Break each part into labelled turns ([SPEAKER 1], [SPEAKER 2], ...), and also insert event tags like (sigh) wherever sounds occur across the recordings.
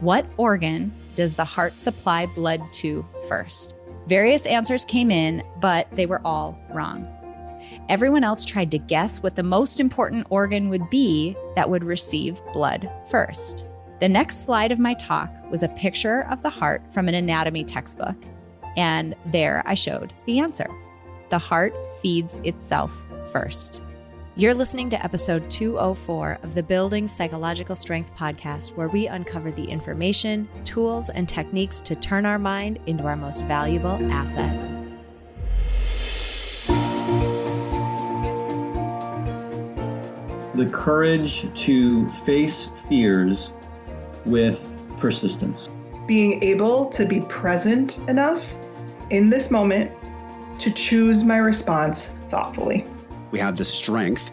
[SPEAKER 1] What organ does the heart supply blood to first? Various answers came in, but they were all wrong. Everyone else tried to guess what the most important organ would be that would receive blood first. The next slide of my talk was a picture of the heart from an anatomy textbook, and there I showed the answer. The heart feeds itself first. You're listening to episode 204 of the Building Psychological Strength podcast, where we uncover the information, tools, and techniques to turn our mind into our most valuable asset.
[SPEAKER 2] The courage to face fears with persistence.
[SPEAKER 3] Being able to be present enough in this moment to choose my response thoughtfully.
[SPEAKER 4] We have the strength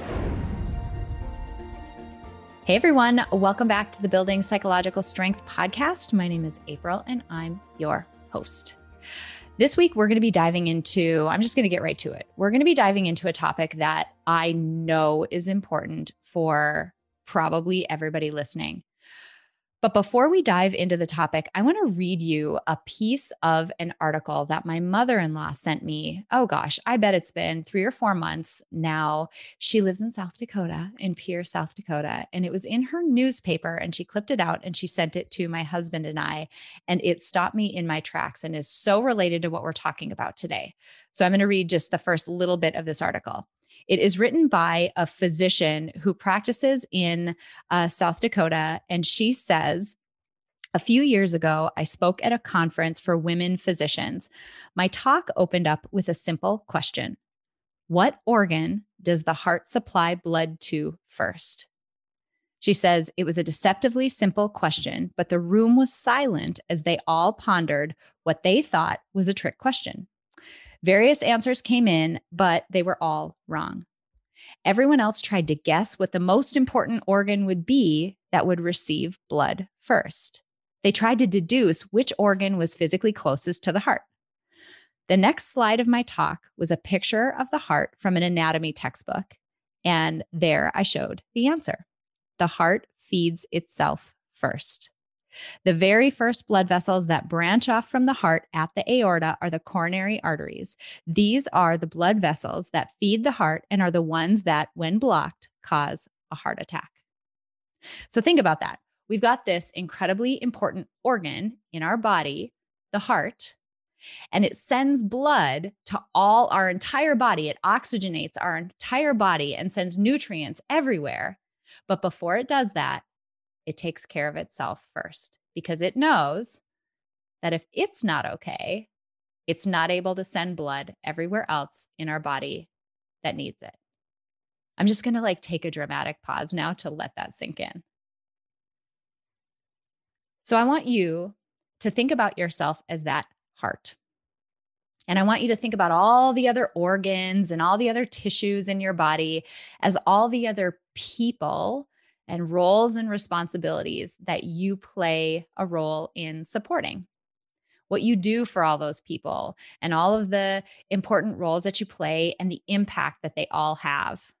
[SPEAKER 1] Hey everyone, welcome back to the Building Psychological Strength podcast. My name is April and I'm your host. This week, we're going to be diving into, I'm just going to get right to it. We're going to be diving into a topic that I know is important for probably everybody listening. But before we dive into the topic, I want to read you a piece of an article that my mother in law sent me. Oh gosh, I bet it's been three or four months now. She lives in South Dakota, in Pierre, South Dakota. And it was in her newspaper, and she clipped it out and she sent it to my husband and I. And it stopped me in my tracks and is so related to what we're talking about today. So I'm going to read just the first little bit of this article. It is written by a physician who practices in uh, South Dakota. And she says, a few years ago, I spoke at a conference for women physicians. My talk opened up with a simple question What organ does the heart supply blood to first? She says it was a deceptively simple question, but the room was silent as they all pondered what they thought was a trick question. Various answers came in, but they were all wrong. Everyone else tried to guess what the most important organ would be that would receive blood first. They tried to deduce which organ was physically closest to the heart. The next slide of my talk was a picture of the heart from an anatomy textbook. And there I showed the answer. The heart feeds itself first. The very first blood vessels that branch off from the heart at the aorta are the coronary arteries. These are the blood vessels that feed the heart and are the ones that, when blocked, cause a heart attack. So think about that. We've got this incredibly important organ in our body, the heart, and it sends blood to all our entire body. It oxygenates our entire body and sends nutrients everywhere. But before it does that, it takes care of itself first because it knows that if it's not okay, it's not able to send blood everywhere else in our body that needs it. I'm just going to like take a dramatic pause now to let that sink in. So I want you to think about yourself as that heart. And I want you to think about all the other organs and all the other tissues in your body as all the other people and roles and responsibilities that you play a role in supporting. What you do for all those people and all of the important roles that you play and the impact that they all have.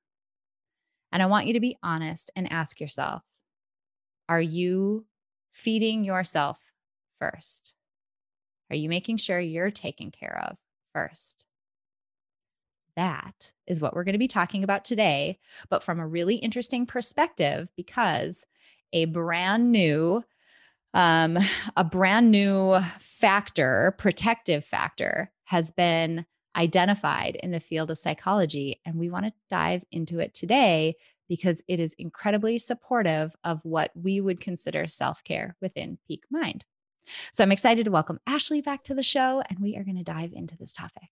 [SPEAKER 1] And I want you to be honest and ask yourself Are you feeding yourself first? Are you making sure you're taken care of first? That is what we're going to be talking about today, but from a really interesting perspective because a brand new um, a brand new factor, protective factor, has been identified in the field of psychology. And we want to dive into it today because it is incredibly supportive of what we would consider self care within Peak Mind. So I'm excited to welcome Ashley back to the show, and we are going to dive into this topic.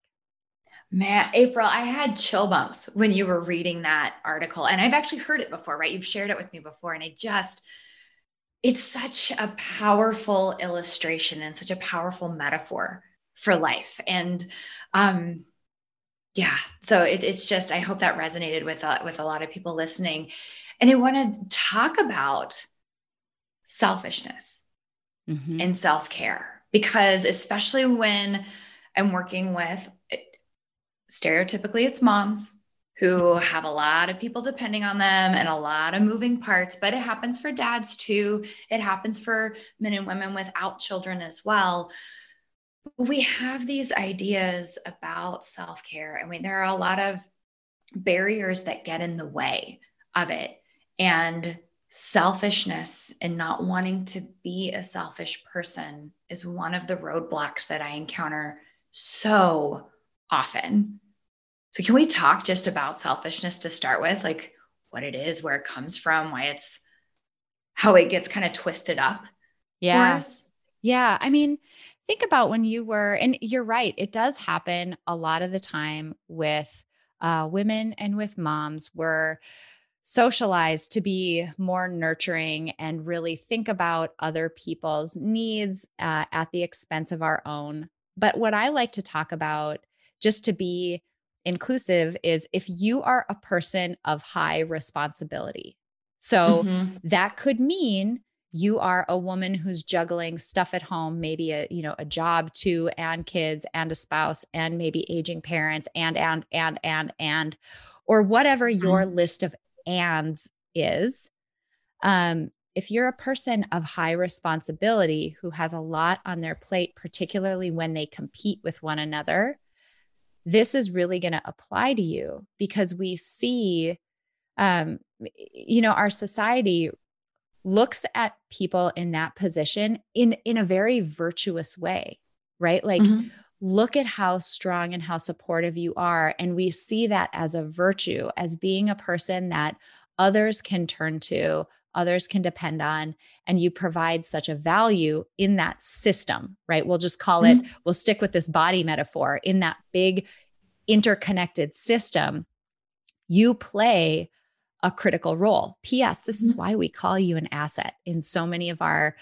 [SPEAKER 5] Man, April, I had chill bumps when you were reading that article. And I've actually heard it before, right? You've shared it with me before. And I just, it's such a powerful illustration and such a powerful metaphor for life. And um, yeah, so it, it's just I hope that resonated with uh, with a lot of people listening. And I want to talk about selfishness mm-hmm. and self care because especially when I'm working with stereotypically it's moms who have a lot of people depending on them and a lot of moving parts, but it happens for dads too. It happens for men and women without children as well. We have these ideas about self care. I mean, there are a lot of barriers that get in the way of it. And selfishness and not wanting to be a selfish person is one of the roadblocks that I encounter so often. So, can we talk just about selfishness to start with? Like what it is, where it comes from, why it's how it gets kind of twisted up?
[SPEAKER 1] Yeah. Yeah. I mean, think about when you were, and you're right, it does happen a lot of the time with uh, women and with moms where socialized to be more nurturing and really think about other people's needs uh, at the expense of our own. But what I like to talk about, just to be inclusive, is if you are a person of high responsibility. So mm-hmm. that could mean you are a woman who's juggling stuff at home maybe a you know a job too and kids and a spouse and maybe aging parents and and and and and or whatever your mm-hmm. list of ands is. Um, if you're a person of high responsibility who has a lot on their plate, particularly when they compete with one another, this is really going to apply to you because we see, um, you know, our society looks at people in that position in in a very virtuous way, right? Like. Mm-hmm look at how strong and how supportive you are. And we see that as a virtue, as being a person that others can turn to, others can depend on, and you provide such a value in that system, right? We'll just call mm-hmm. it, we'll stick with this body metaphor in that big interconnected system. You play a critical role. P.S. This mm-hmm. is why we call you an asset in so many of our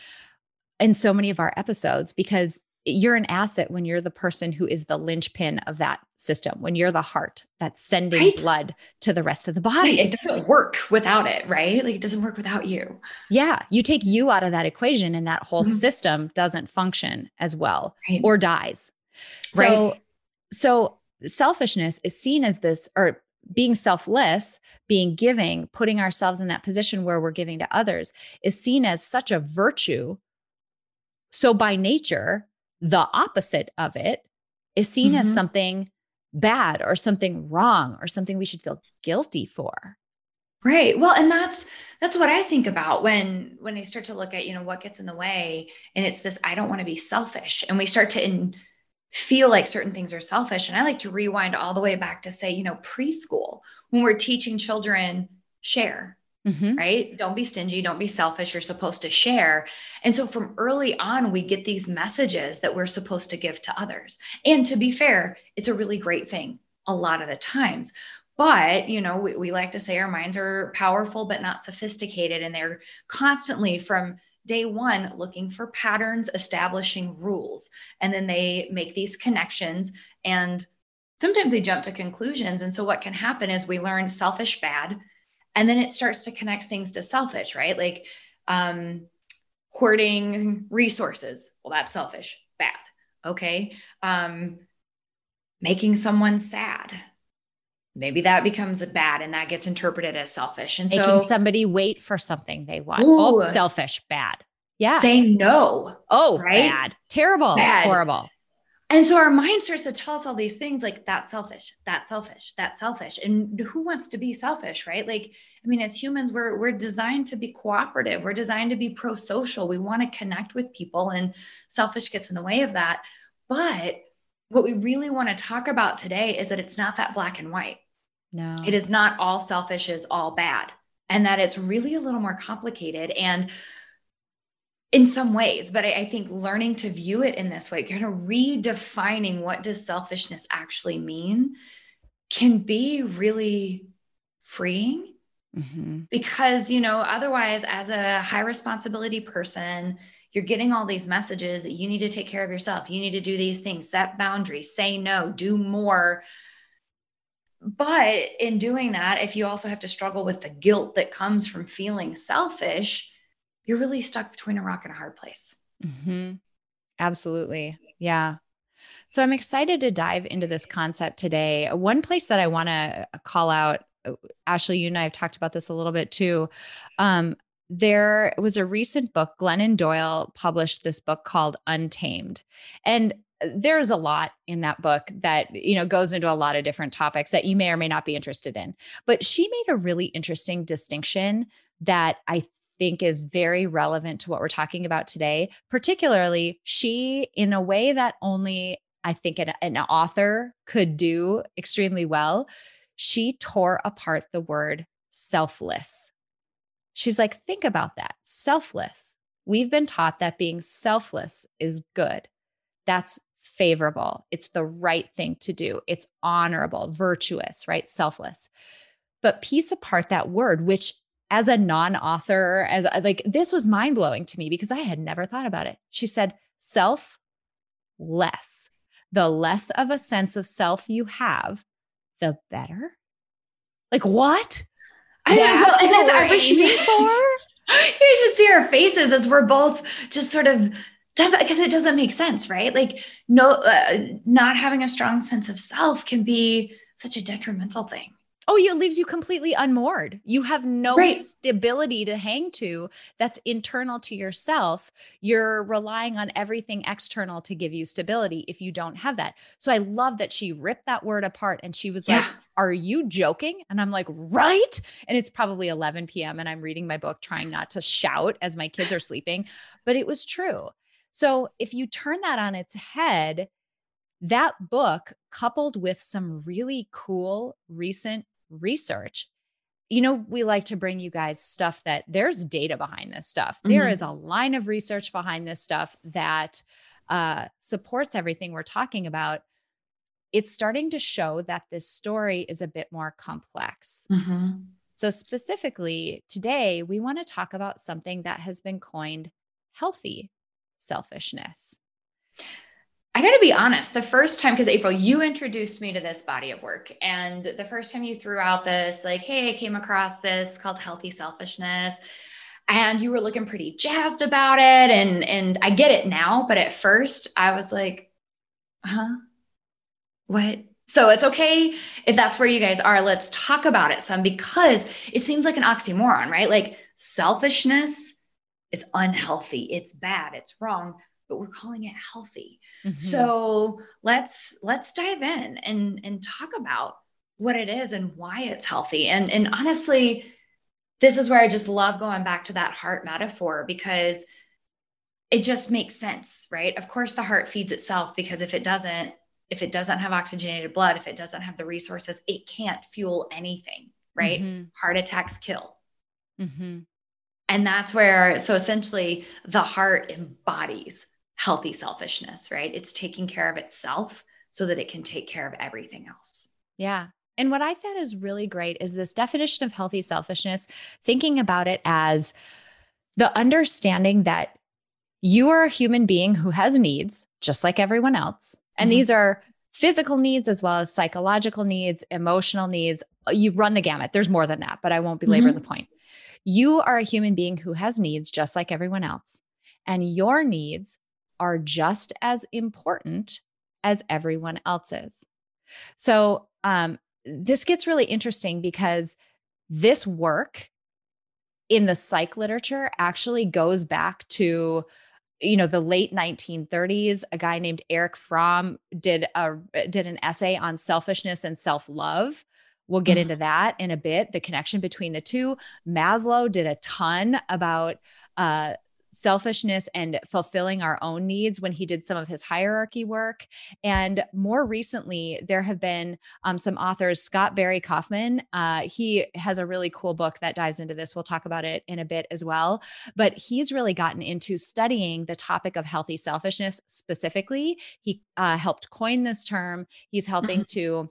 [SPEAKER 1] in so many of our episodes because you're an asset when you're the person who is the linchpin of that system, when you're the heart that's sending right? blood to the rest of the body.
[SPEAKER 5] It doesn't work without it, right? Like it doesn't work without you.
[SPEAKER 1] Yeah. You take you out of that equation and that whole mm-hmm. system doesn't function as well right. or dies. Right. So, so selfishness is seen as this, or being selfless, being giving, putting ourselves in that position where we're giving to others is seen as such a virtue. So by nature, the opposite of it is seen mm-hmm. as something bad or something wrong or something we should feel guilty for.
[SPEAKER 5] Right. Well and that's that's what i think about when when i start to look at you know what gets in the way and it's this i don't want to be selfish. And we start to in, feel like certain things are selfish. And i like to rewind all the way back to say you know preschool when we're teaching children share Mm-hmm. Right? Don't be stingy. Don't be selfish. You're supposed to share. And so from early on, we get these messages that we're supposed to give to others. And to be fair, it's a really great thing a lot of the times. But, you know, we, we like to say our minds are powerful, but not sophisticated. And they're constantly from day one looking for patterns, establishing rules. And then they make these connections and sometimes they jump to conclusions. And so what can happen is we learn selfish bad and then it starts to connect things to selfish right? Like um hoarding resources. Well that's selfish. Bad. Okay. Um making someone sad. Maybe that becomes a bad and that gets interpreted as selfish. And
[SPEAKER 1] making
[SPEAKER 5] so
[SPEAKER 1] somebody wait for something they want. Ooh, oh selfish. Bad. Yeah.
[SPEAKER 5] Saying no.
[SPEAKER 1] Oh right? bad. Terrible. Bad. horrible
[SPEAKER 5] and so our mind starts to tell us all these things like that's selfish, that's selfish, that's selfish. And who wants to be selfish, right? Like, I mean, as humans, we're we're designed to be cooperative, we're designed to be pro-social. We want to connect with people, and selfish gets in the way of that. But what we really want to talk about today is that it's not that black and white.
[SPEAKER 1] No.
[SPEAKER 5] It is not all selfish is all bad. And that it's really a little more complicated. And in some ways but I, I, think learning to view it in this way kind of redefining what does selfishness actually mean can be really freeing Mm-hmm. Because, you know, otherwise, as a high responsibility person, you're getting all these messages that you need to take care of yourself. You need to do these things, set boundaries, say no, do more. But in doing that, if you also have to struggle with the guilt that comes from feeling selfish, you're really stuck between a rock and a hard place.
[SPEAKER 1] Mm-hmm. Absolutely. Yeah. So I'm excited to dive into this concept today. One place that I want to call out, uh, Ashley, you and I have talked about this a little bit too. Um, there was a recent book, Glennon Doyle published this book called Untamed. And uh, there's a lot in that book that you know goes into a lot of different topics that you may or may not be interested in but she made a really interesting distinction that i think is very relevant to what we're talking about today particularly she in a way that only i think an, an author could do extremely well she tore apart the word selfless She's like, think about that selfless. We've been taught that being selfless is good. That's favorable. It's the right thing to do. It's honorable, virtuous, right? Selfless. But piece apart that word, which as a non author, as like this was mind blowing to me because I had never thought about it. She said, self less. The less of a sense of self you have, the better. Like, what?
[SPEAKER 5] I know, and that's you for. (laughs) you should see our faces as we're both just sort of because it doesn't make sense, right? Like, no, uh, not having a strong sense of self can be such a detrimental thing.
[SPEAKER 1] Oh, it leaves you completely unmoored. You have no right. stability to hang to that's internal to yourself. You're relying on everything external to give you stability if you don't have that. So I love that she ripped that word apart and she was yeah. like, Are you joking? And I'm like, Right. And it's probably 11 p.m. and I'm reading my book, trying not to shout as my kids are sleeping. But it was true. So if you turn that on its head, that book, coupled with some really cool recent research you know, we like to bring you guys stuff that there's data behind this stuff. Mm-hmm. There is a line of research behind this stuff that uh, supports everything we're talking about. It's starting to show that this story is a bit more complex. Mm-hmm. So, specifically, today we want to talk about something that has been coined healthy selfishness.
[SPEAKER 5] I got to be honest, the first time, because April, you introduced me to this body of work. And the first time you threw out this, like, hey, I came across this called Healthy Selfishness. And you were looking pretty jazzed about it. And, and I get it now. But at first, I was like, huh? What? So it's okay if that's where you guys are. Let's talk about it some because it seems like an oxymoron, right? Like selfishness is unhealthy, it's bad, it's wrong but we're calling it healthy. Mm-hmm. So let's let's dive in and and talk about what it is and why it's healthy. And and honestly, this is where I just love going back to that heart metaphor because it just makes sense, right? Of course the heart feeds itself because if it doesn't if it doesn't have oxygenated blood, if it doesn't have the resources, it can't fuel anything, right? Mm-hmm. Heart attacks kill. Mm-hmm. And that's where, so essentially, the heart embodies healthy selfishness, right? It's taking care of itself so that it can take care of everything else.
[SPEAKER 1] Yeah. And what I thought is really great is this definition of healthy selfishness, thinking about it as the understanding that you are a human being who has needs, just like everyone else. And mm-hmm. these are physical needs as well as psychological needs, emotional needs. You run the gamut. There's more than that, but I won't belabor mm-hmm. the point. You are a human being who has needs, just like everyone else. And your needs are just as important as everyone else's. So, um, this gets really interesting because this work in the psych literature actually goes back to you know the late 1930s a guy named eric fromm did a did an essay on selfishness and self-love we'll get mm. into that in a bit the connection between the two maslow did a ton about uh, selfishness and fulfilling our own needs when he did some of his hierarchy work. And more recently, there have been um, some authors, Scott Barry Kaufman. Uh, he has a really cool book that dives into this. We'll talk about it in a bit as well. But he's really gotten into studying the topic of healthy selfishness specifically. He uh, helped coin this term. He's helping mm-hmm. to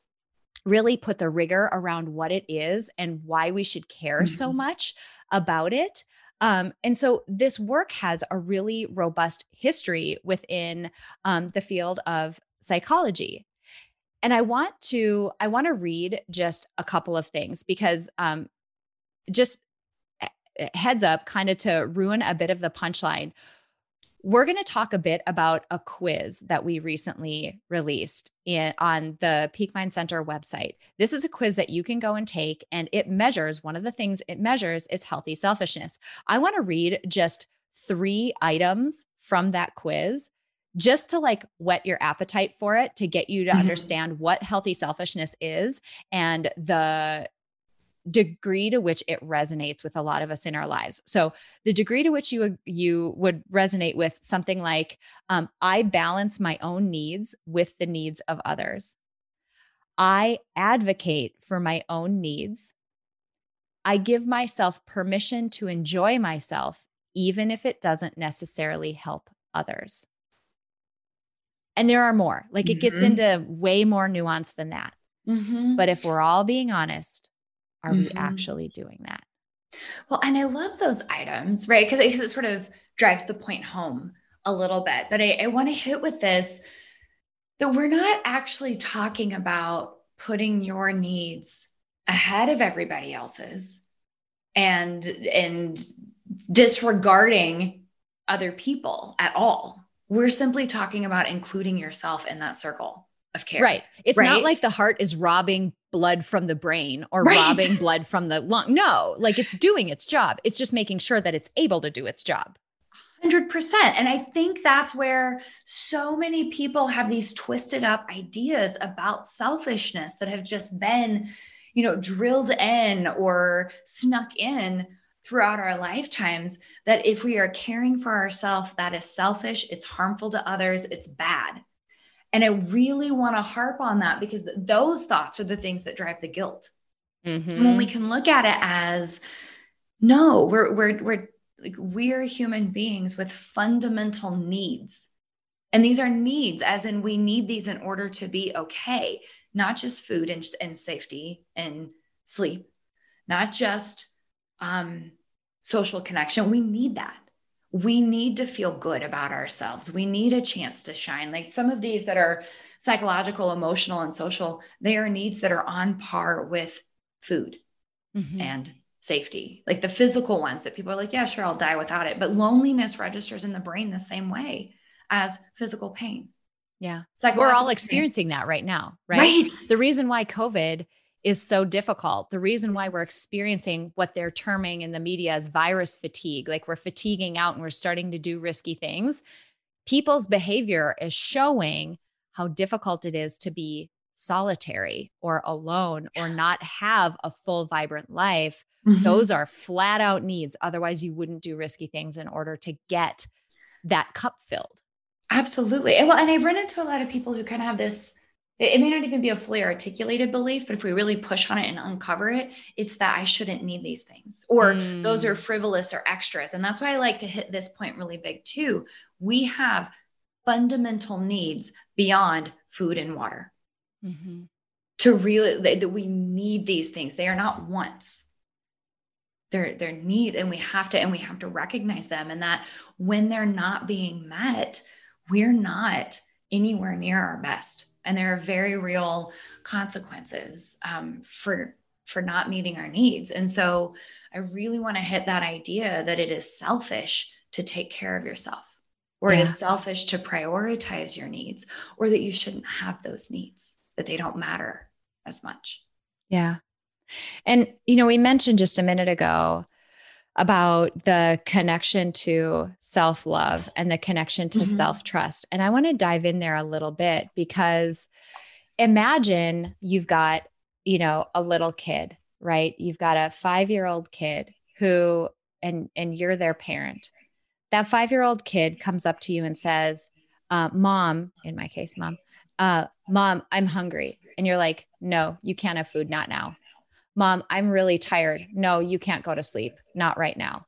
[SPEAKER 1] really put the rigor around what it is and why we should care mm-hmm. so much about it. Um, and so this work has a really robust history within um, the field of psychology. And I want to I want to read just a couple of things because um, just eh, eh, heads up, kind of to ruin a bit of the punchline we're going to talk a bit about a quiz that we recently released in, on the Peak Mind Center website. This is a quiz that you can go and take, and it measures one of the things it measures is healthy selfishness. I want to read just three items from that quiz just to like whet your appetite for it to get you to mm-hmm. understand what healthy selfishness is and the degree to which it resonates with a lot of us in our lives. So the degree to which you you would resonate with something like um, I balance my own needs with the needs of others. I advocate for my own needs. I give myself permission to enjoy myself, even if it doesn't necessarily help others. And there are more, like it gets mm-hmm. into way more nuance than that. Mm-hmm. But if we're all being honest, are mm-hmm. we actually doing that?
[SPEAKER 5] Well, and I love those items, right? Because it, it, sort of drives the point home a little bit. But I, I want to hit with this that we're not actually talking about putting your needs ahead of everybody else's and and disregarding other people at all. We're simply talking about including yourself in that circle of care.
[SPEAKER 1] Right. It's right? not like the heart is robbing blood from the brain or right. robbing blood from the lung. No, like it's doing its job. It's just making sure that it's able to do its job.
[SPEAKER 5] 100%. And I think that's where so many people have these twisted up ideas about selfishness that have just been, you know, drilled in or snuck in throughout our lifetimes that if we are caring for ourselves, that is selfish, it's harmful to others, it's bad. And I really want to harp on that because those thoughts are the things that drive the guilt. Mm-hmm. When we can look at it as no, we're we're we're like we're human beings with fundamental needs. And these are needs, as in we need these in order to be okay, not just food and, and safety and sleep, not just um, social connection. We need that we need to feel good about ourselves. We need a chance to shine. Like some of these that are psychological, emotional, and social, they are needs that are on par with food mm-hmm. and safety. Like the physical ones that people are like, yeah, sure, I'll die without it. But loneliness registers in the brain the same way as physical pain.
[SPEAKER 1] Yeah. We're all experiencing pain. that right now, right? right? The reason why COVID is so difficult. The reason why we're experiencing what they're terming in the media as virus fatigue, like we're fatiguing out and we're starting to do risky things, people's behavior is showing how difficult it is to be solitary or alone or not have a full, vibrant life. Mm-hmm. Those are flat out needs. Otherwise, you wouldn't do risky things in order to get that cup filled.
[SPEAKER 5] Absolutely. Well, and I've run into a lot of people who kind of have this it, may not even be a fully articulated belief, but if we really push on it and uncover it, it's that I shouldn't need these things or mm. those are mm. frivolous or extras. And that's why I like to hit this point really big too. We have fundamental needs beyond food and water. Mm-hmm. To really that we need these things. They are not wants. They're they're need and we have to and we have to recognize them and that when they're not being met, we're not anywhere near our best and there are very real consequences um, for for not meeting our needs. And so i really want to hit that idea that it is selfish to take care of yourself or yeah. it is selfish to prioritize your needs or that you shouldn't have those needs that they don't matter as much.
[SPEAKER 1] Yeah. And you know we mentioned just a minute ago about the connection to self love and the connection to mm-hmm. self trust. And I want to dive in there a little bit because imagine you've got, you know, a little kid, right? You've got a five year old kid who, and, and you're their parent. That five year old kid comes up to you and says, uh, Mom, in my case, mom, uh, Mom, I'm hungry. And you're like, No, you can't have food, not now. Mom, I'm really tired. No, you can't go to sleep. Not right now.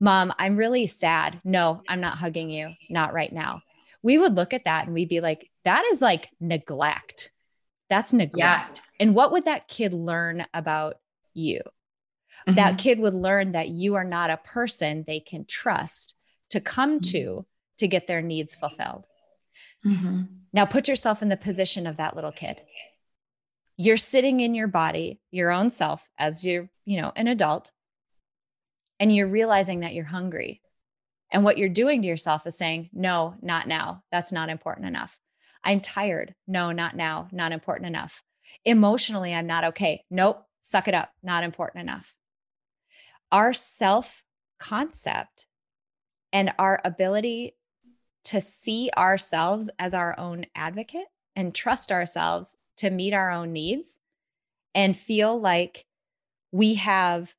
[SPEAKER 1] Mom, I'm really sad. No, I'm not hugging you. Not right now. We would look at that and we'd be like, that is like neglect. That's neglect. Yeah. And what would that kid learn about you? Mm-hmm. That kid would learn that you are not a person they can trust to come mm-hmm. to to get their needs fulfilled. Mm-hmm. Now put yourself in the position of that little kid. You're sitting in your body, your own self as you're, you know, an adult, and you're realizing that you're hungry. And what you're doing to yourself is saying, no, not now. That's not important enough. I'm tired. No, not now. Not important enough. Emotionally, I'm not okay. Nope. Suck it up. Not important enough. Our self concept and our ability to see ourselves as our own advocate and trust ourselves to meet our own needs and feel like we have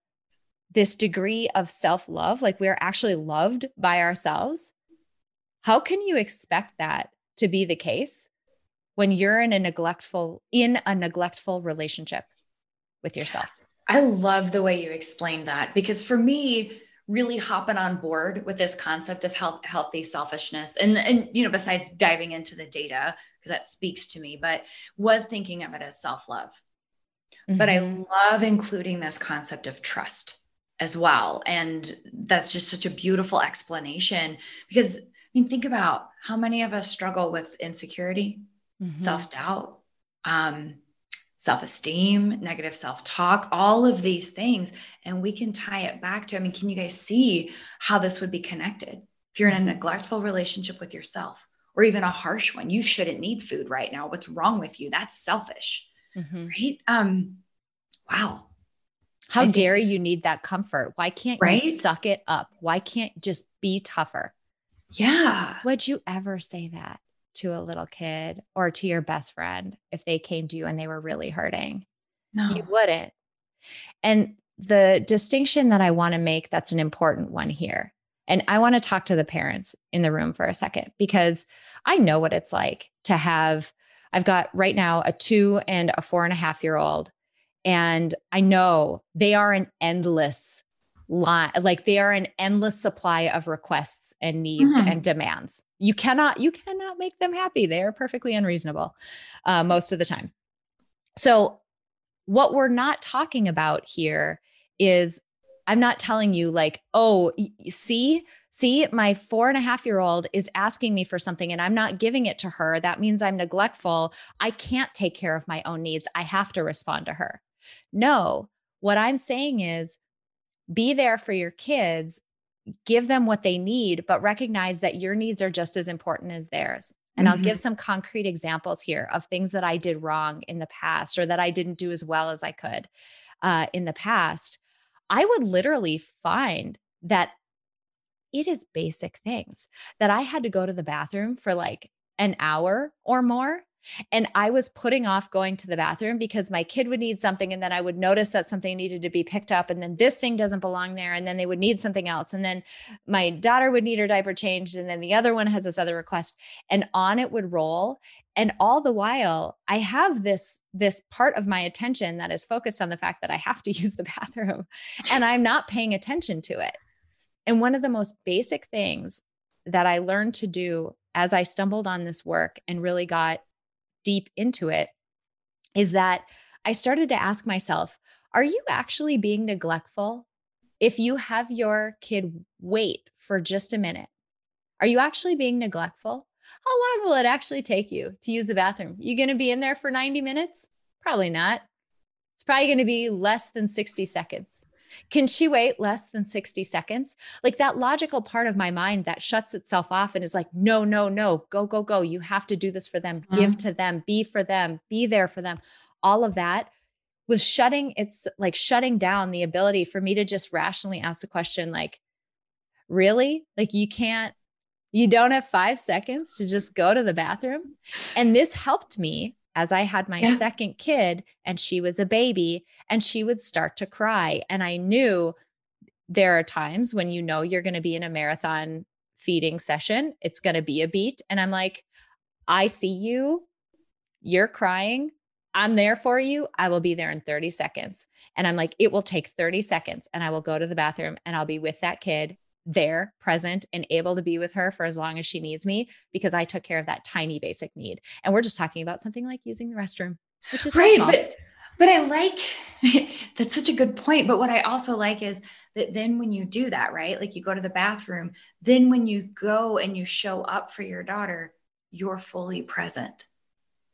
[SPEAKER 1] this degree of self love, like we're actually loved by ourselves. How can you expect that to be the case when you're in a neglectful in a neglectful relationship with yourself?
[SPEAKER 5] I love the way you explained that because for me, really hopping on board with this concept of health, healthy selfishness and and you know besides diving into the data because that speaks to me but was thinking of it as self-love mm-hmm. but i mm-hmm. love including this concept of trust as well and that's just such a beautiful explanation because i mean think about how many of us struggle with insecurity mm-hmm. self-doubt um, self esteem, negative self talk, all of these things. And we can tie it back to I mean, can you guys see how this would be connected? If you're in a neglectful relationship with yourself, or even a harsh one, you shouldn't need food right now. What's wrong with you? That's selfish. Mm-hmm. Right. Um, wow.
[SPEAKER 1] How dare you need that comfort? Why can't right? you suck it up? Why can't just be tougher?
[SPEAKER 5] Yeah.
[SPEAKER 1] Would you ever say that? To a little kid or to your best friend if they came to you and they were really hurting. No. You wouldn't. And the distinction that I want to make that's an important one here. And I want to talk to the parents in the room for a second because I know what it's like to have, I've got right now a two and a four and a half year old. And I know they are an endless line like they are an endless supply of requests and needs mm-hmm. and demands. You cannot you cannot make them happy. They are perfectly unreasonable uh, most of the time. So what we're not talking about here is i'm not telling you like oh see see my four and a half year old is asking me for something and i'm not giving it to her. That means i'm neglectful. I can't take care of my own needs. I have to respond to her. No. What i'm saying is be there for your kids, give them what they need, but recognize that your needs are just as important as theirs. And mm-hmm. I'll give mm-hmm. some concrete examples here of things that I did wrong in the past or that I didn't do as well as I could uh, in the past. I would literally find that it is basic things that I had to go to the bathroom for like an hour or more and I was putting off going to the bathroom because my kid would need something. And then I would notice that something needed to be picked up. And then this thing doesn't belong there. And then they would need something else. And then my daughter would need her diaper changed. And then the other one has this other request. And on it would roll. And all the while, I have this, this part of my attention that is focused on the fact that I have to (laughs) use the bathroom and I'm not paying attention to it. And one of the most basic things that I learned to do as I stumbled on this work and really got deep into it is that I started to ask myself, are you actually being neglectful? If you have your kid wait for just a minute, are you actually being neglectful? How long will it actually take you to use the bathroom? You going to be in there for 90 minutes? Probably not. It's probably going to be less than 60 seconds. Can she wait less than 60 seconds? Like that logical part of my mind that shuts itself off and is like, no, no, no, go, go, go. You have to do this for them, mm-hmm. give to them, be for them, be there for them. All of that was shutting it's like shutting down the ability for me to just rationally ask the question like really like you can't you don't have 5 seconds to just go to the bathroom and this helped me as I had my yeah. second kid and she was a baby and she would start to cry. And I knew there are times when you know you're going to be in a marathon feeding session, it's going to be a beat. And I'm like, I see you. You're crying. I'm there for you. I will be there in 30 seconds. And I'm like, it will take 30 seconds and I will go to the bathroom and I'll be with that kid there, present, and able to be with her for as long as she needs me because I took care of that tiny basic need. And we're just talking about something like using the restroom. which is so
[SPEAKER 5] right
[SPEAKER 1] small.
[SPEAKER 5] but but i like (laughs) that's such a good point but what i also like is that then when you do that right like you go to the bathroom then when you go and you show up for your daughter you're fully present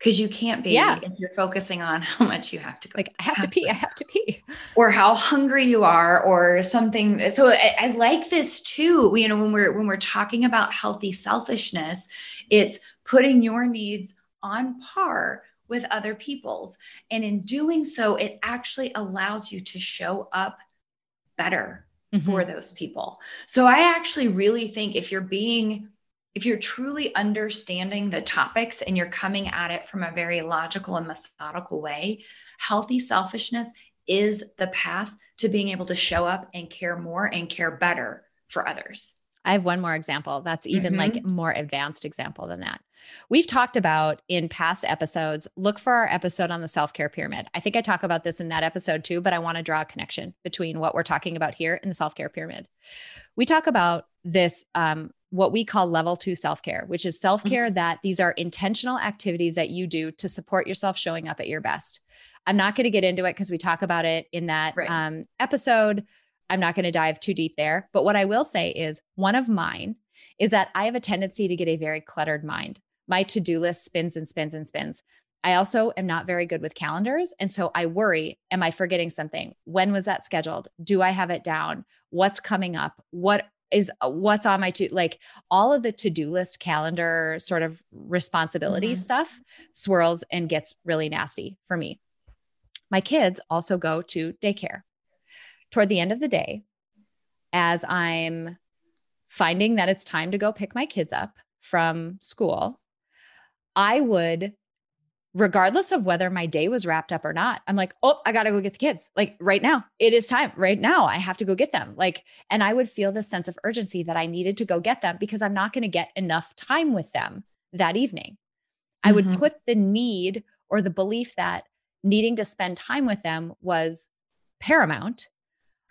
[SPEAKER 5] because you can't be
[SPEAKER 1] Yeah.
[SPEAKER 5] if you're focusing on (laughs) how much you have to go
[SPEAKER 1] like I have to pee, I have to pee.
[SPEAKER 5] or how hungry you are or something so I, I like this too you know when we're when we're talking about healthy selfishness it's putting your needs on par with other people's and in doing so it actually allows you to show up better
[SPEAKER 1] Mm-hmm.
[SPEAKER 5] for those people so i actually really think if you're being if you're truly understanding the topics and you're coming at it from a very logical and methodical way, healthy selfishness is the path to being able to show up and care more and care better for others.
[SPEAKER 1] I have one more example that's even
[SPEAKER 5] Mhm.
[SPEAKER 1] like more advanced example than that. We've talked about in past episodes, look for our episode on the self-care pyramid. I think I talk about this in that episode too, but I want to draw a connection between what we're talking about here and the self-care pyramid. We talk about this um, what we call level 2 self-care, which is self-care that these are intentional activities that you do to support yourself showing up at your best. I'm not going to get into it because we talk about it in that
[SPEAKER 5] Right.
[SPEAKER 1] um, episode. I'm not going to dive too deep there. But what I will say is one of mine is that I have a tendency to get a very cluttered mind. My to do list spins and spins and spins. I also am not very good with calendars. And so I worry Am I forgetting something? When was that scheduled? Do I have it down? What's coming up? What is what's on my to like all of the to-do list calendar sort of responsibility
[SPEAKER 5] Mhm.
[SPEAKER 1] stuff swirls and gets really nasty for me. My kids also go to daycare. Toward the end of the day, as I'm finding that it's time to go pick my kids up from school, I would, regardless of whether my day was wrapped up or not, I'm like, oh, I got to go get the kids. Like right now, it is time. Right now, I have to go get them. Like, and I would feel this sense of urgency that I needed to go get them because I'm not going to get enough time with them that evening. I would
[SPEAKER 5] Mhm.
[SPEAKER 1] put the need or the belief that needing to spend time with them was paramount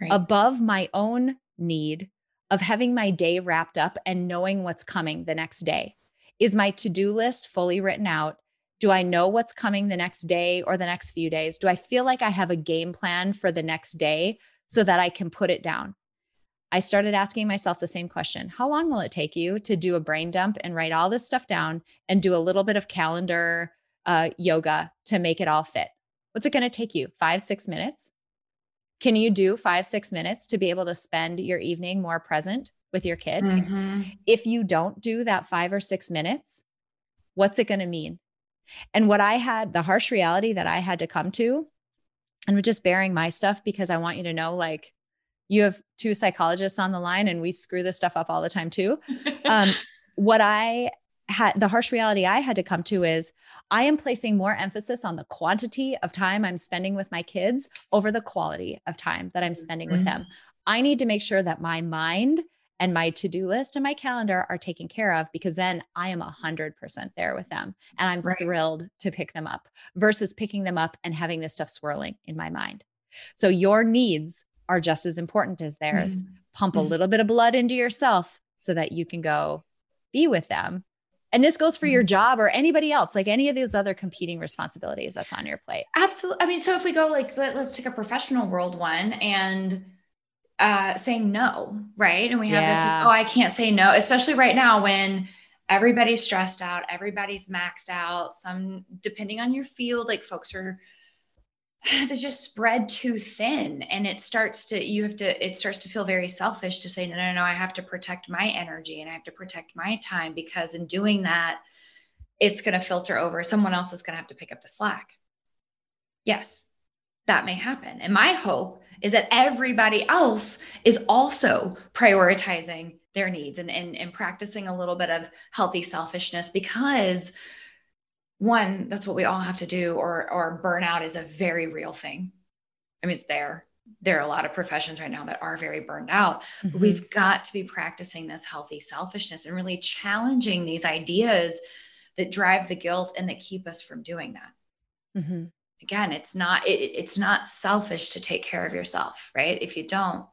[SPEAKER 5] Right.
[SPEAKER 1] above my own need of having my day wrapped up and knowing what's coming the next day. Is my to do list fully written out? Do I know what's coming the next day or the next few days? Do I feel like I have a game plan for the next day so that I can put it down? I started asking myself the same question How long will it take you to do a brain dump and write all this stuff down and do a little bit of calendar uh, yoga to make it all fit? What's it going to take you? Five, six minutes? Can you do five, six minutes to be able to spend your evening more present with your kid?
[SPEAKER 5] Mhm.
[SPEAKER 1] If you don't do that five or six minutes, what's it going to mean? And what I had, the harsh reality that I had to come to, and we're just bearing my stuff because I want you to know like, you have two psychologists on the line and we screw this stuff up all the time too. (laughs) Um, what I had, the harsh reality I had to come to is I am placing more emphasis on the quantity of time I'm spending with my kids over the quality of time that I'm spending with them. I need to make sure that my mind and my to-do list and my calendar are taken care of because then I am 100% there with them and I'm
[SPEAKER 5] Right.
[SPEAKER 1] thrilled to pick them up versus picking them up and having this stuff swirling in my mind. So your needs are just as important as theirs. Pump a
[SPEAKER 5] Mhm.
[SPEAKER 1] little bit of blood into yourself so that you can go be with them. And this goes for your job or anybody else, like any of those other competing responsibilities that's on your plate.
[SPEAKER 5] Absolutely. I mean, so if we go like let, us take a professional world one and uh saying no, right? And we have this
[SPEAKER 1] Yeah.
[SPEAKER 5] like, oh, I can't say no, especially right now when everybody's stressed out, everybody's maxed out. Some depending on your field, like folks are (sighs) they just spread too thin and it starts to you have to it starts to feel very selfish to say no no no i have to protect my energy and i have to protect my time because in doing that it's going to filter over someone else is going to have to pick up the slack yes that may happen and my hope is that everybody else is also prioritizing their needs and, and, and practicing a little bit of healthy selfishness because one, that's what we all have to do, or or burnout is a very real thing. I mean, it's there. There are a lot of professions right now that are very burned out. But
[SPEAKER 1] Mhm.
[SPEAKER 5] we've got to be practicing this healthy selfishness and really challenging these ideas that drive the guilt and that keep us from doing that.
[SPEAKER 1] Mhm.
[SPEAKER 5] Again, it's not it, it's not selfish to take care of yourself, right? If you don't,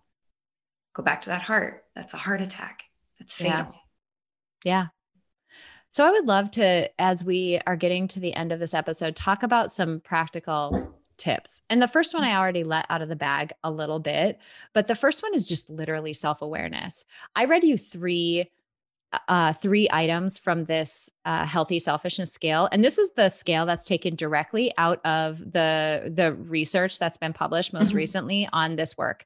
[SPEAKER 5] go back to that heart. That's a heart attack. That's
[SPEAKER 1] Yeah. Yeah. So I would love to, as we are getting to the end of this episode, talk about some practical tips. And the first one I already let out of the bag a little bit, but the first one is just literally self awareness. I read you three uh, three items from this uh, healthy selfishness scale, and this is the scale that's taken directly out of the the research that's been published most mm-hmm. recently on this work.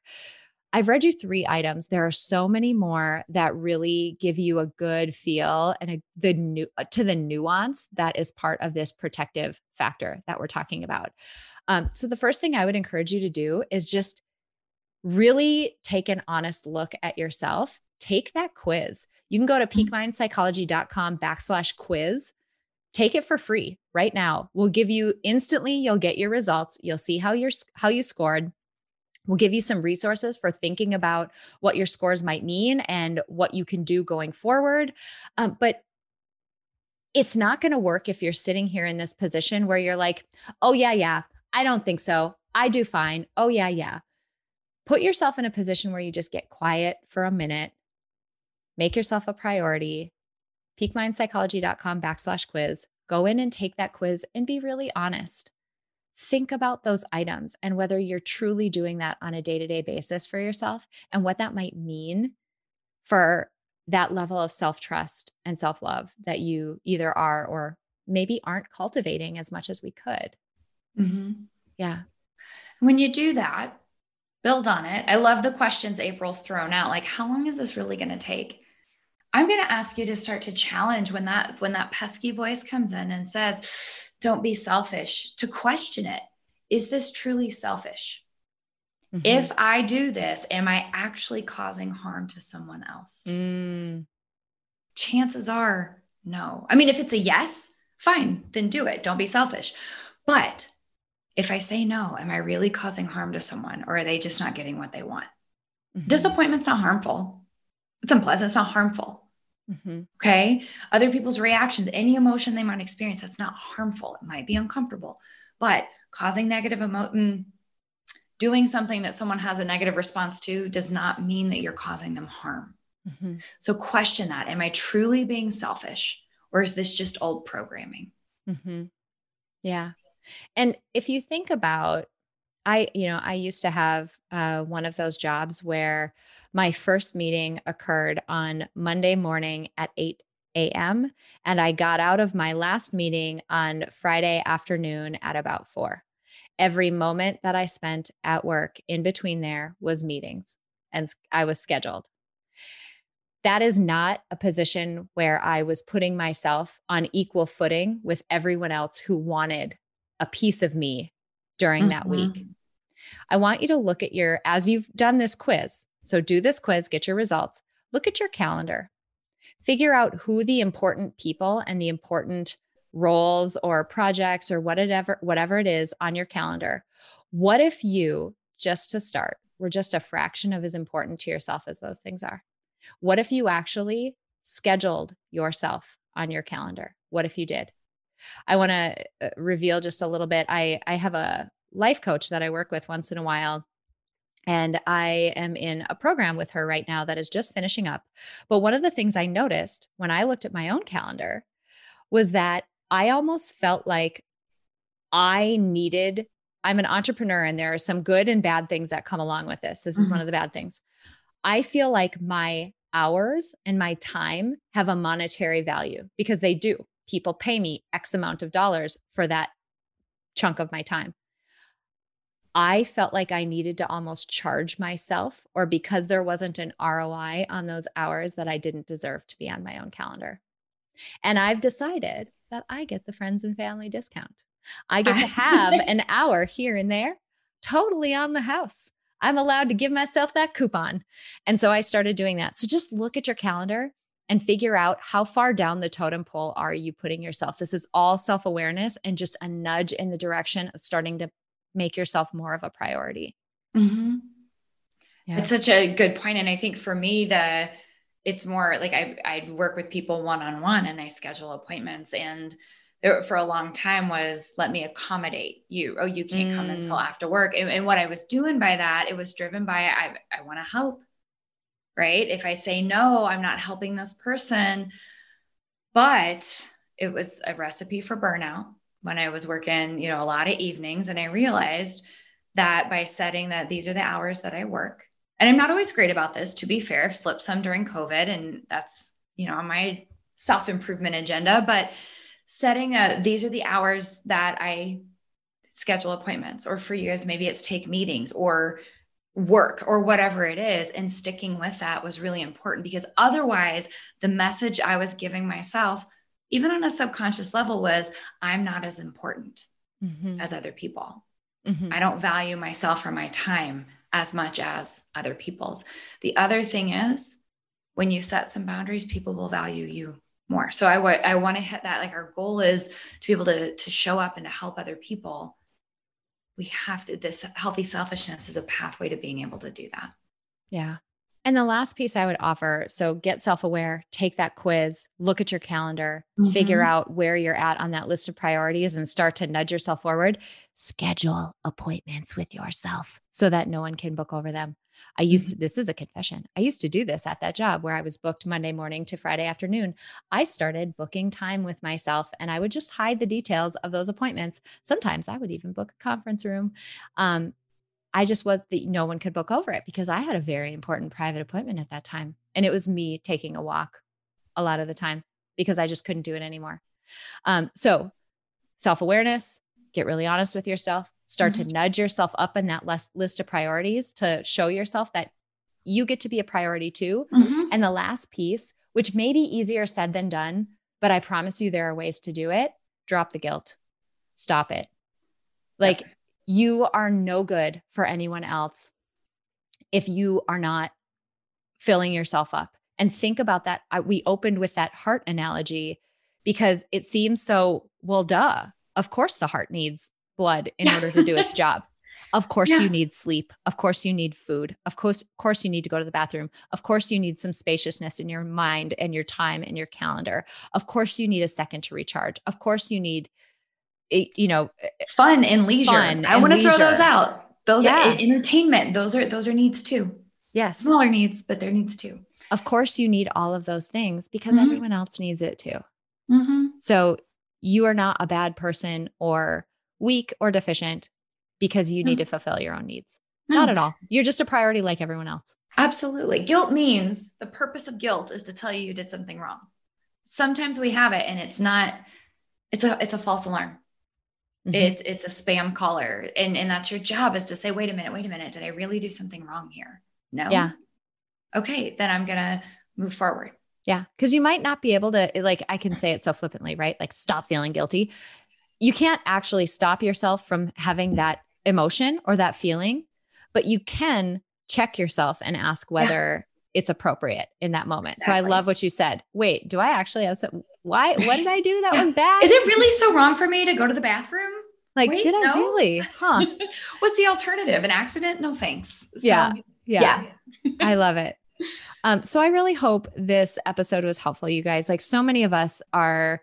[SPEAKER 1] I've read you three items. There are so many more that really give you a good feel and a the new to the nuance that is part of this protective factor that we're talking about. Um, so the first thing I would encourage you to do is just really take an honest look at yourself. Take that quiz. You can go to mm-hmm. peakmindpsychology.com backslash quiz. Take it for free right now. We'll give you instantly, you'll get your results. You'll see how you're how you scored. We'll give you some resources for thinking about what your scores might mean and what you can do going forward. Um, but it's not going to work if you're sitting here in this position where you're like, oh, yeah, yeah, I don't think so. I do fine. Oh, yeah, yeah. Put yourself in a position where you just get quiet for a minute, make yourself a priority. Peakmindpsychology.com backslash quiz. Go in and take that quiz and be really honest. Think about those items and whether you're truly doing that on a day to day basis for yourself and what that might mean for that level of self trust and self love that you either are or maybe aren't cultivating as much as we could.
[SPEAKER 5] Mm-hmm.
[SPEAKER 1] Yeah.
[SPEAKER 5] When you do that, build on it. I love the questions April's thrown out. Like, how long is this really going to take? I'm going to ask you to start to challenge when that when that pesky voice comes in and says, "Don't be selfish." To question it. Is this truly selfish? Mm-hmm. If I do this, am I actually causing harm to someone else?
[SPEAKER 1] Mm.
[SPEAKER 5] Chances are no. I mean, if it's a yes, fine, then do it. Don't be selfish. But if I say no, am I really causing harm to someone or are they just not getting what they want? Mm-hmm. Disappointment's not harmful. It's unpleasant. It's not harmful.
[SPEAKER 1] Mm-hmm.
[SPEAKER 5] Okay. Other people's reactions, any emotion they might experience, that's not harmful. It might be uncomfortable, but causing negative emotion, mm, doing something that someone has a negative response to does not mean that you're causing them harm.
[SPEAKER 1] Mm-hmm.
[SPEAKER 5] So question that. Am I truly being selfish or is this just old programming?
[SPEAKER 1] Mm-hmm. Yeah. And if you think about, I, you know, I used to have uh, one of those jobs where my first meeting occurred on Monday morning at 8 a.m. And I got out of my last meeting on Friday afternoon at about four. Every moment that I spent at work in between there was meetings and I was scheduled. That is not a position where I was putting myself on equal footing with everyone else who wanted a piece of me during mm-hmm. that week. I want you to look at your, as you've done this quiz. So do this quiz, get your results, look at your calendar, figure out who the important people and the important roles or projects or whatever, whatever it is on your calendar. What if you, just to start, were just a fraction of as important to yourself as those things are? What if you actually scheduled yourself on your calendar? What if you did? I want to uh, reveal just a little bit. I I have a life coach that I work with once in a while. And I am in a program with her right now that is just finishing up. But one of the things I noticed when I looked at my own calendar was that I almost felt like I needed, I'm an entrepreneur and there are some good and bad things that come along with this. This is mm-hmm. one of the bad things. I feel like my hours and my time have a monetary value because they do people pay me X amount of dollars for that chunk of my time. I felt like I needed to almost charge myself, or because there wasn't an ROI on those hours, that I didn't deserve to be on my own calendar. And I've decided that I get the friends and family discount. I get to have (laughs) an hour here and there totally on the house. I'm allowed to give myself that coupon. And so I started doing that. So just look at your calendar and figure out how far down the totem pole are you putting yourself. This is all self awareness and just a nudge in the direction of starting to make yourself more of a priority.
[SPEAKER 5] Mm-hmm. Yeah. It's such a good point. And I think for me, the it's more like I I work with people one on one and I schedule appointments and there, for a long time was let me accommodate you. Oh, you can't mm. come until mm. after work. And, and, what I was doing by that, it was driven by I I want to help right? If I say no, I'm not helping this person. but it was a recipe for burnout when I was working, you know, a lot of evenings. And I realized that by setting that these are the hours that I work, and I'm not always great about this, to be fair, I've slipped some during COVID, and that's, you know, on my self improvement agenda, but setting a, these are the hours that I schedule appointments, or for you guys, maybe it's take meetings or work or whatever it is and sticking with that was really important because otherwise the message i was giving myself even on a subconscious level was i'm not as important mm-hmm. as other people. Mm-hmm. i don't value myself or my time as much as other people's. The other thing is when you set some boundaries people will value you more. So I, w- I want to hit that like our goal is to be able to to show up and to help other people. We have to this healthy selfishness is a pathway to being able to do that.
[SPEAKER 1] Yeah and the last piece i would offer so get self-aware take that quiz look at your calendar mm-hmm. figure out where you're at on that list of priorities and start to nudge yourself forward schedule appointments with yourself so that no one can book over them I used to, mm-hmm. this is a confession. I used to do this at that job where I was booked Monday morning to Friday afternoon. I started booking time with myself and I would just hide the details of those appointments. Sometimes I would even book a conference room. Um, I just was that no one could book over it because I had a very important private appointment at that time. And it was me taking a walk a lot of the time because I just couldn't do it anymore. Um, so self awareness, get really honest with yourself, start mm-hmm. to nudge yourself up in that list list of priorities to show yourself that you get to be a priority too. Mm-hmm. And the last piece, which may be easier said than done, but I promise you there are ways to do it drop the guilt, stop it. Like you are no good for anyone else if you are not filling yourself up. And think about that. I, we opened with that heart analogy because it seems so, well, duh. Of course, the heart needs blood in order to do its (laughs) job. Of course yeah. you need sleep. Of course you need food. Of course, of course you need to go to the bathroom. Of course you need some spaciousness in your mind and your time and your calendar. Of course you need a second to recharge. Of course you need you know
[SPEAKER 5] fun and leisure. Fun I want to throw those out. Those yeah. are entertainment. Those are those are needs too.
[SPEAKER 1] Yes.
[SPEAKER 5] Smaller needs, but they're needs too.
[SPEAKER 1] Of course you need all of those things because mm-hmm. everyone else needs it too. Mm-hmm. So you are not a bad person or weak or deficient because you need mm. to fulfill your own needs. Mm. Not at all. You're just a priority like everyone else.
[SPEAKER 5] Absolutely. Guilt means the purpose of guilt is to tell you you did something wrong. Sometimes we have it and it's not it's a it's a false alarm. Mm-hmm. It's it's a spam caller and and that's your job is to say wait a minute, wait a minute, did I really do something wrong here? No.
[SPEAKER 1] Yeah.
[SPEAKER 5] Okay, then I'm going to move forward.
[SPEAKER 1] Yeah. Cause you might not be able to, like, I can say it so flippantly, right? Like, stop feeling guilty you can't actually stop yourself from having that emotion or that feeling, but you can check yourself and ask whether. It's appropriate in that moment. Exactly. So I love what you said. Wait, do I actually have some, why, what did I do that was (laughs) bad?
[SPEAKER 5] Is it really so wrong for me to go to the bathroom?
[SPEAKER 1] Like, Wait, did I really? Huh. (laughs)
[SPEAKER 5] What's the alternative? An accident? No, thanks.
[SPEAKER 1] So, yeah. Yeah. yeah. I love it. Um, so I really hope this episode was helpful, you guys. Like so many of us are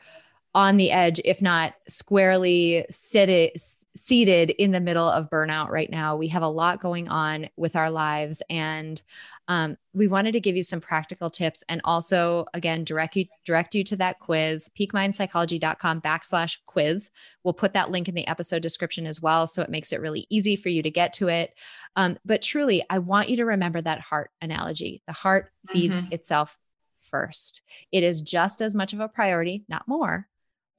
[SPEAKER 1] on the edge, if not squarely seated, seated in the middle of burnout right now. We have a lot going on with our lives. And um, we wanted to give you some practical tips and also, again, direct you, direct you to that quiz, peakmindpsychology.com backslash quiz. We'll put that link in the episode description as well. So it makes it really easy for you to get to it. Um, but truly, I want you to remember that heart analogy. The heart feeds mm-hmm. itself first. It is just as much of a priority, not more,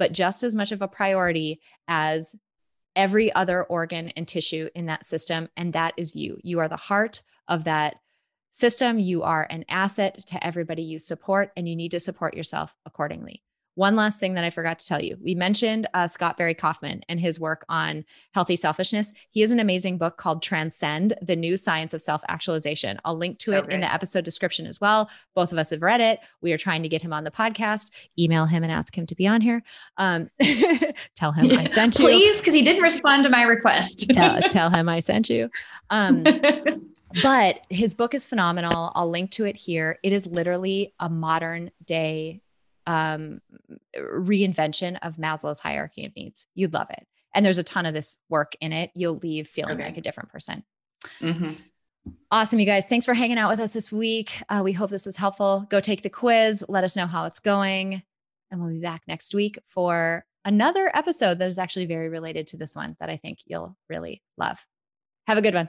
[SPEAKER 1] but just as much of a priority as every other organ and tissue in that system. And that is you. You are the heart of that system. You are an asset to everybody you support, and you need to support yourself accordingly. One last thing that I forgot to tell you. We mentioned uh, Scott Barry Kaufman and his work on healthy selfishness. He has an amazing book called Transcend The New Science of Self Actualization. I'll link to so it good. in the episode description as well. Both of us have read it. We are trying to get him on the podcast. Email him and ask him to be on here. Um, (laughs) tell him I sent
[SPEAKER 5] you. Please, because he didn't respond to my request. (laughs)
[SPEAKER 1] tell, tell him I sent you. Um, (laughs) but his book is phenomenal. I'll link to it here. It is literally a modern day um, reinvention of Maslow's hierarchy of needs. You'd love it. And there's a ton of this work in it. You'll leave feeling okay. like a different person. Mm-hmm. Awesome, you guys. Thanks for hanging out with us this week. Uh, we hope this was helpful. Go take the quiz. Let us know how it's going. And we'll be back next week for another episode that is actually very related to this one that I think you'll really love. Have a good one.